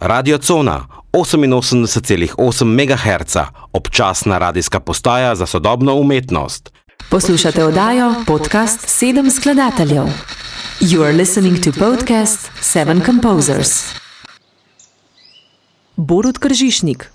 Radio Cona 88,8 MHz, občasna radijska postaja za sodobno umetnost. Poslušate oddajo podcast Sedem skladateljev. You are listening to podcast Seven Composers. Borut Kržišnik.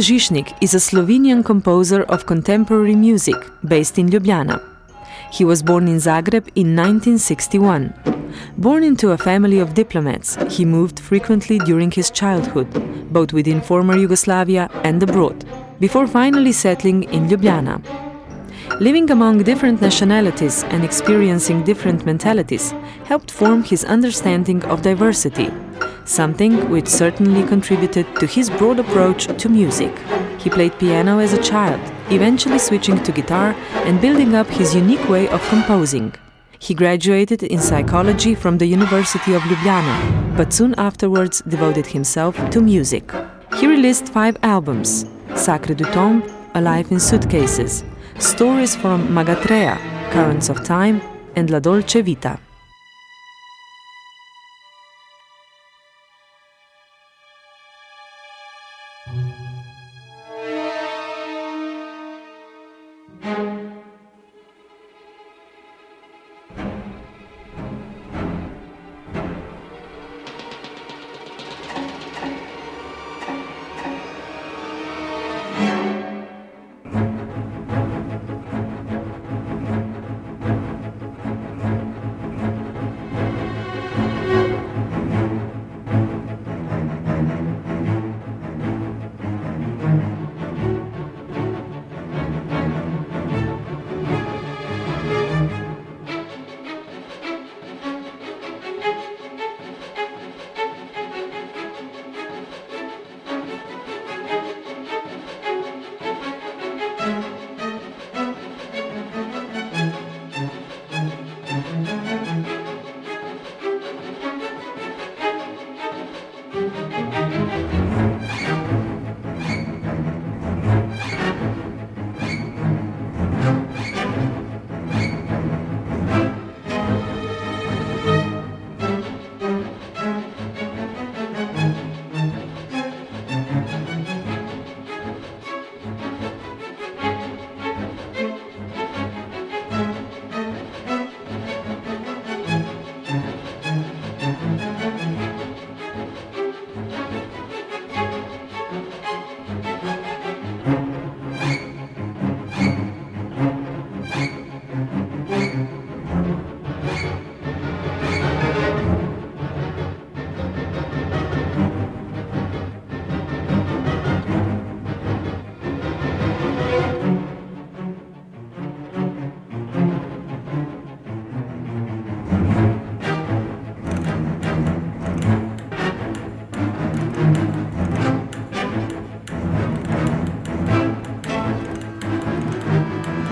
Borut is a Slovenian composer of contemporary music based in Ljubljana. He was born in Zagreb in 1961. Born into a family of diplomats, he moved frequently during his childhood, both within former Yugoslavia and abroad, before finally settling in Ljubljana. Living among different nationalities and experiencing different mentalities helped form his understanding of diversity something which certainly contributed to his broad approach to music. He played piano as a child, eventually switching to guitar and building up his unique way of composing. He graduated in psychology from the University of Ljubljana, but soon afterwards devoted himself to music. He released five albums Sacre du Tombe, Alive in Suitcases, Stories from Magatrea, Currents of Time, and La Dolce Vita.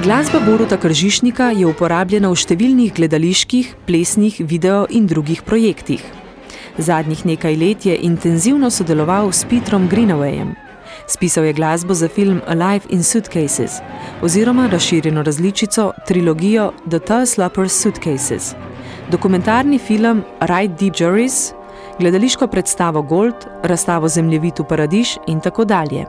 Glasba Boruta Kržišnika je uporabljena v številnih gledaliških, plesnih, video in drugih projektih. Zadnjih nekaj let je intenzivno sodeloval s Petrom Greenawayem. Spisal je glasbo za film Alive in Suitcases oziroma razširjeno različico trilogijo The Tuslopers Suitcases, dokumentarni film Ride Deep Juries, gledališko predstavo Gold, razstavo Zemljevitu Paradiž in tako dalje.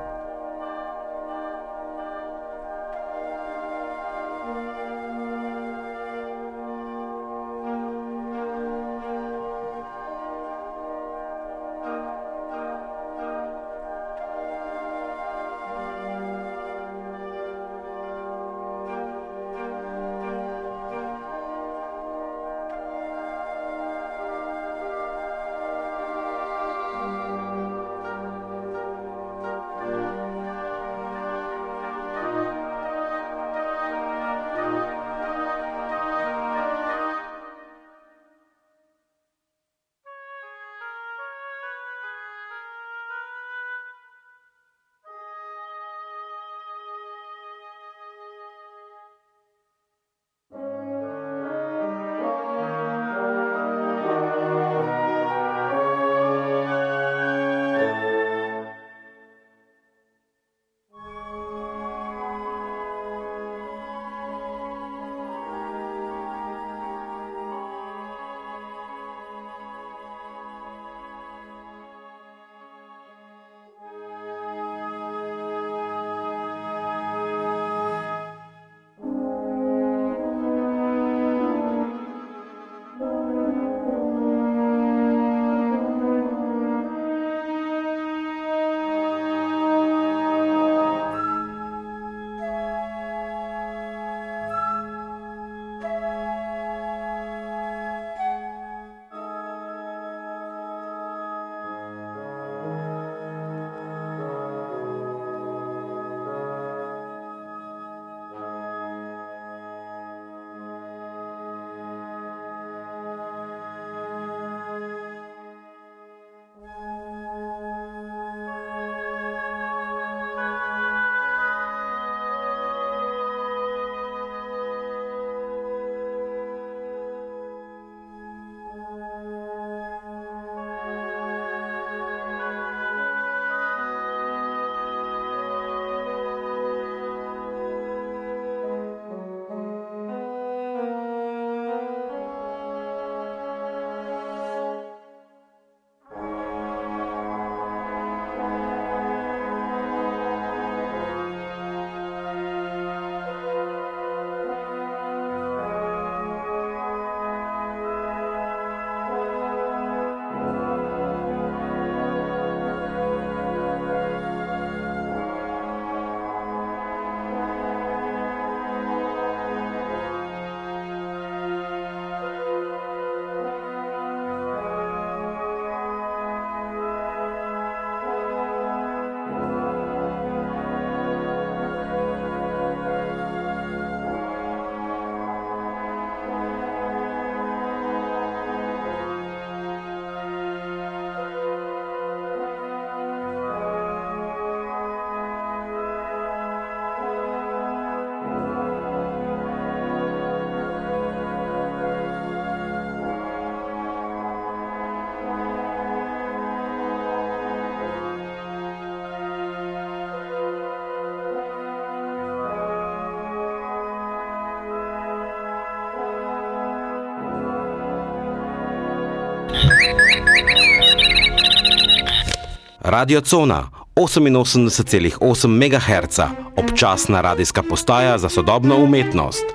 Radio Cona 88,8 MHz, občasna radijska postaja za sodobno umetnost.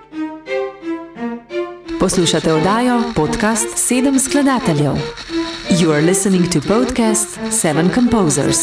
Poslušate oddajo podcast Sedem skladateljev. You are listening to podcast Seven Composers.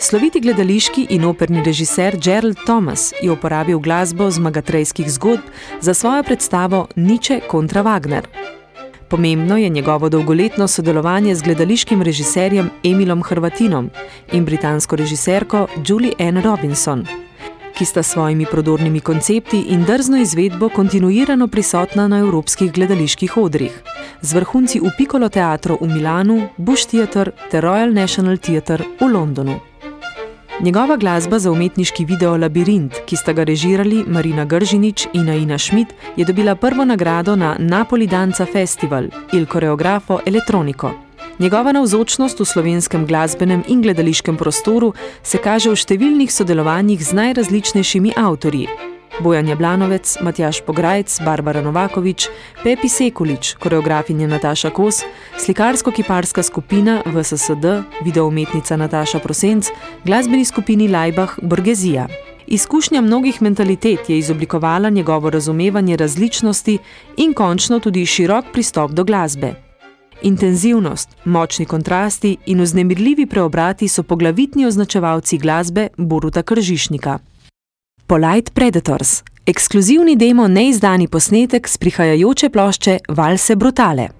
Sloviti gledališki in operni režiser Gerald Thomas je uporabil glasbo zmagatrejskih zgodb za svojo predstavo Niče kontra Wagner. Pomembno je njegovo dolgoletno sodelovanje z gledališkim režiserjem Emilom Hrvatinom in britansko režiserko Julie Ann Robinson, ki sta svojimi prodornimi koncepti in drzno izvedbo kontinuirano prisotna na evropskih gledaliških odrih, z vrhunci v Piccolo teatru v Milanu, Bush Theatre ter Royal National Theatre v Londonu. Njegova glasba za umetniški video Labirint, ki sta ga režirali Marina Gržinič in Aina Schmidt, je dobila prvo nagrado na Napoli Danca Festival Il Coreografo Eletroniko. Njegova navzočnost v slovenskem glasbenem in gledališkem prostoru se kaže v številnih sodelovanjih z najrazličnejšimi avtorji, Bojan Jablanovec, Matjaš Pograjc, Barbara Novakovič, Pepi Sekulič, koreografinja Nataša Kos, slikarsko-kiparska skupina VSSD, videoumetnica Nataša Prosenc, glasbeni skupini Lajbah Borgezija. Izkušnja mnogih mentalitet je izoblikovala njegovo razumevanje različnosti in končno tudi širok pristop do glasbe. Intenzivnost, močni kontrasti in vznemirljivi preobrati so poglavitni označevalci glasbe Boruta Kržišnika. Polite Predators, ekskluzivni demo neizdani posnetek s prihajajoče plošče Valse Brutale.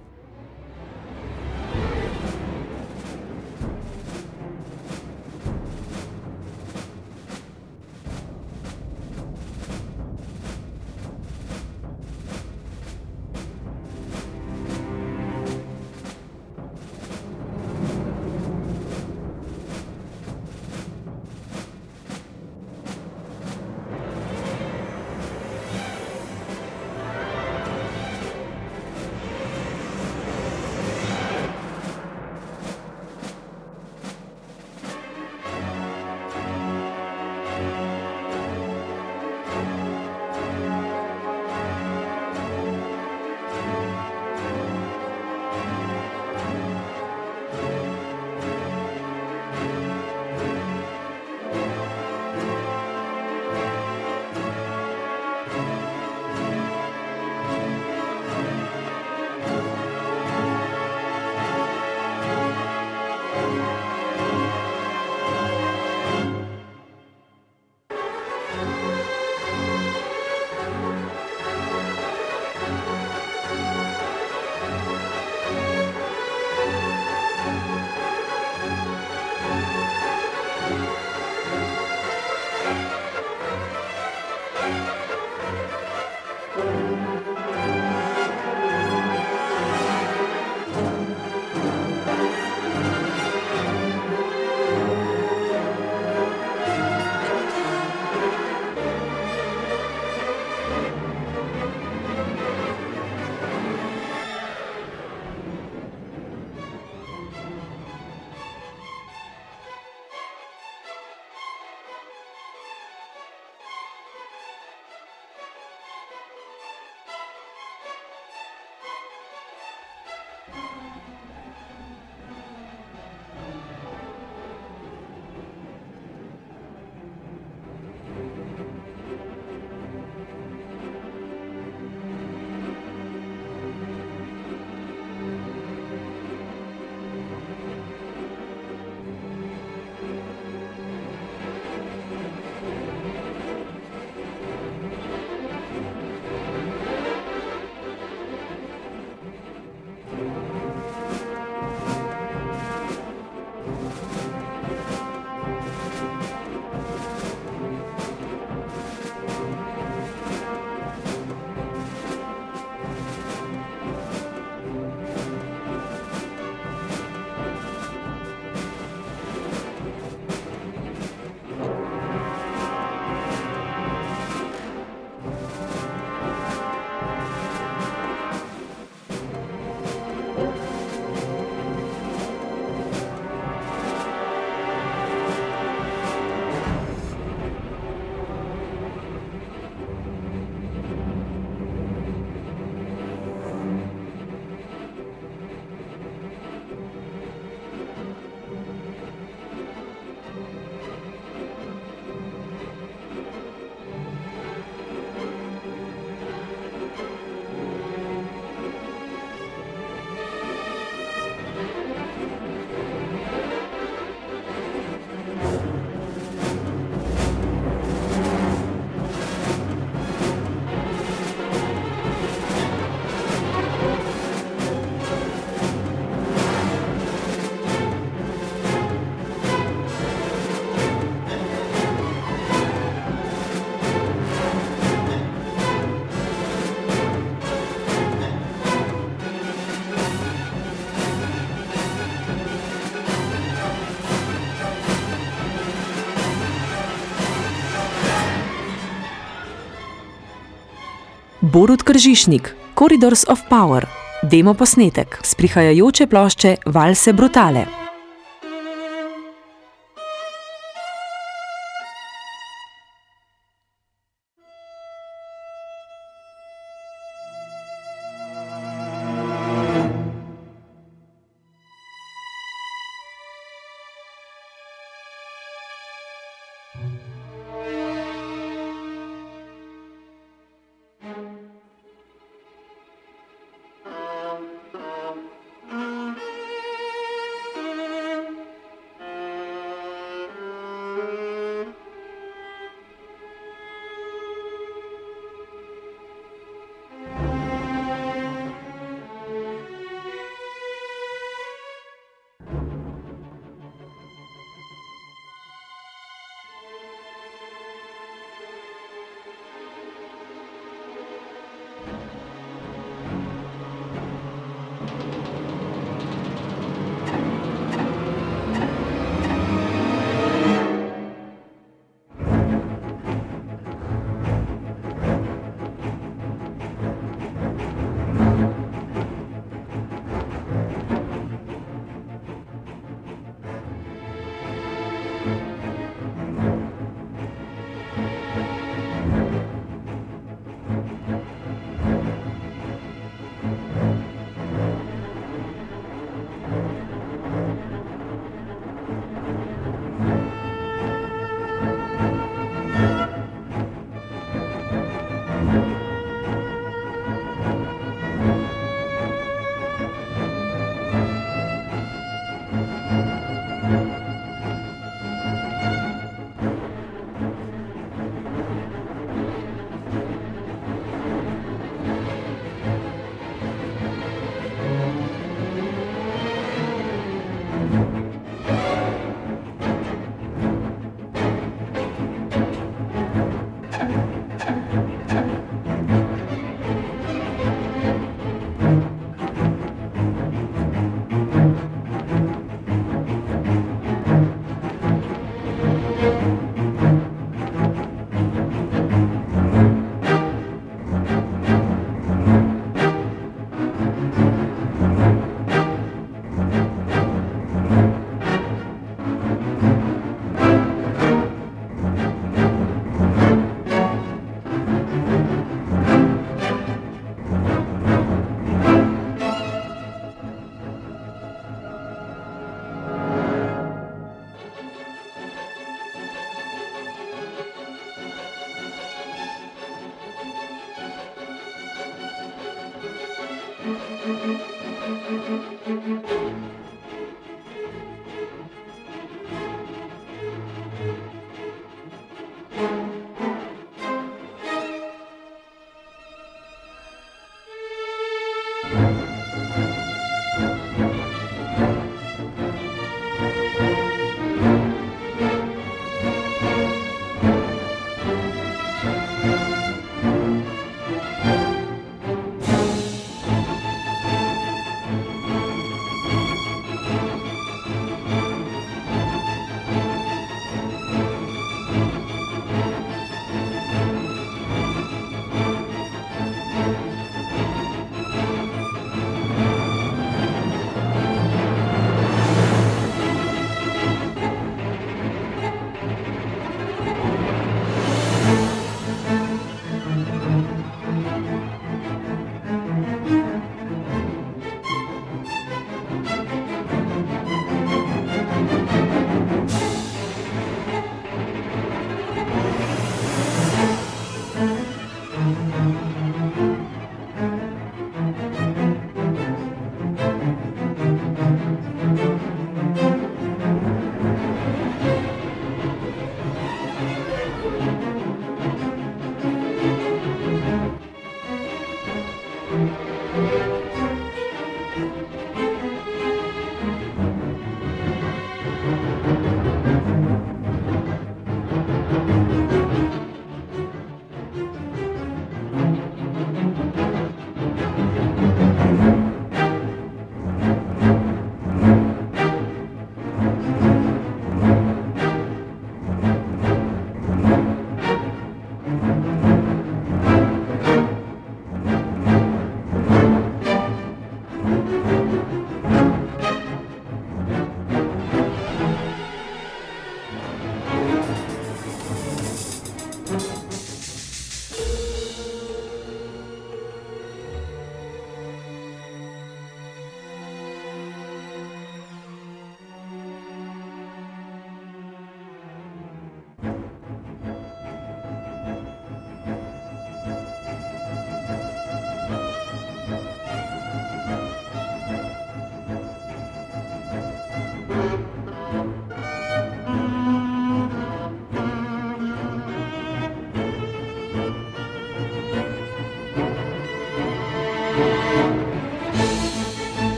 Borut Kržišnik, Corridors of Power, demo posnetek s prihajajoče plošče Valse Brutale.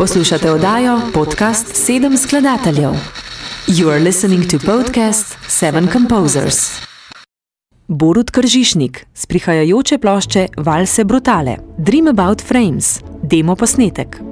Poslušate oddajo podcast Sedem skladateljev. You are listening to podcast Seven Composers. Borut Kržišnik z prihajajoče plošče Valse Brutale, Dream About Frames, demo posnetek.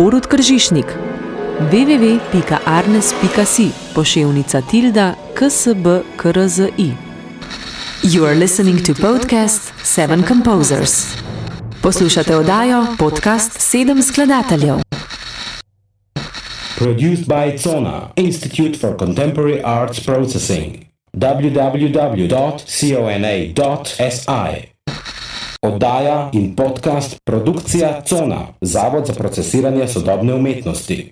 Borut Kržišnik www.arnes.si poševnica tilda ksbkrzi You are listening to podcast Seven Composers. Poslušate oddajo podcast Sedem skladateljev. Produced by Zona, Institute for Contemporary Arts Processing. www.cona.si Oddaja in podcast produkcija Cona, Zavod za procesiranje sodobne umetnosti.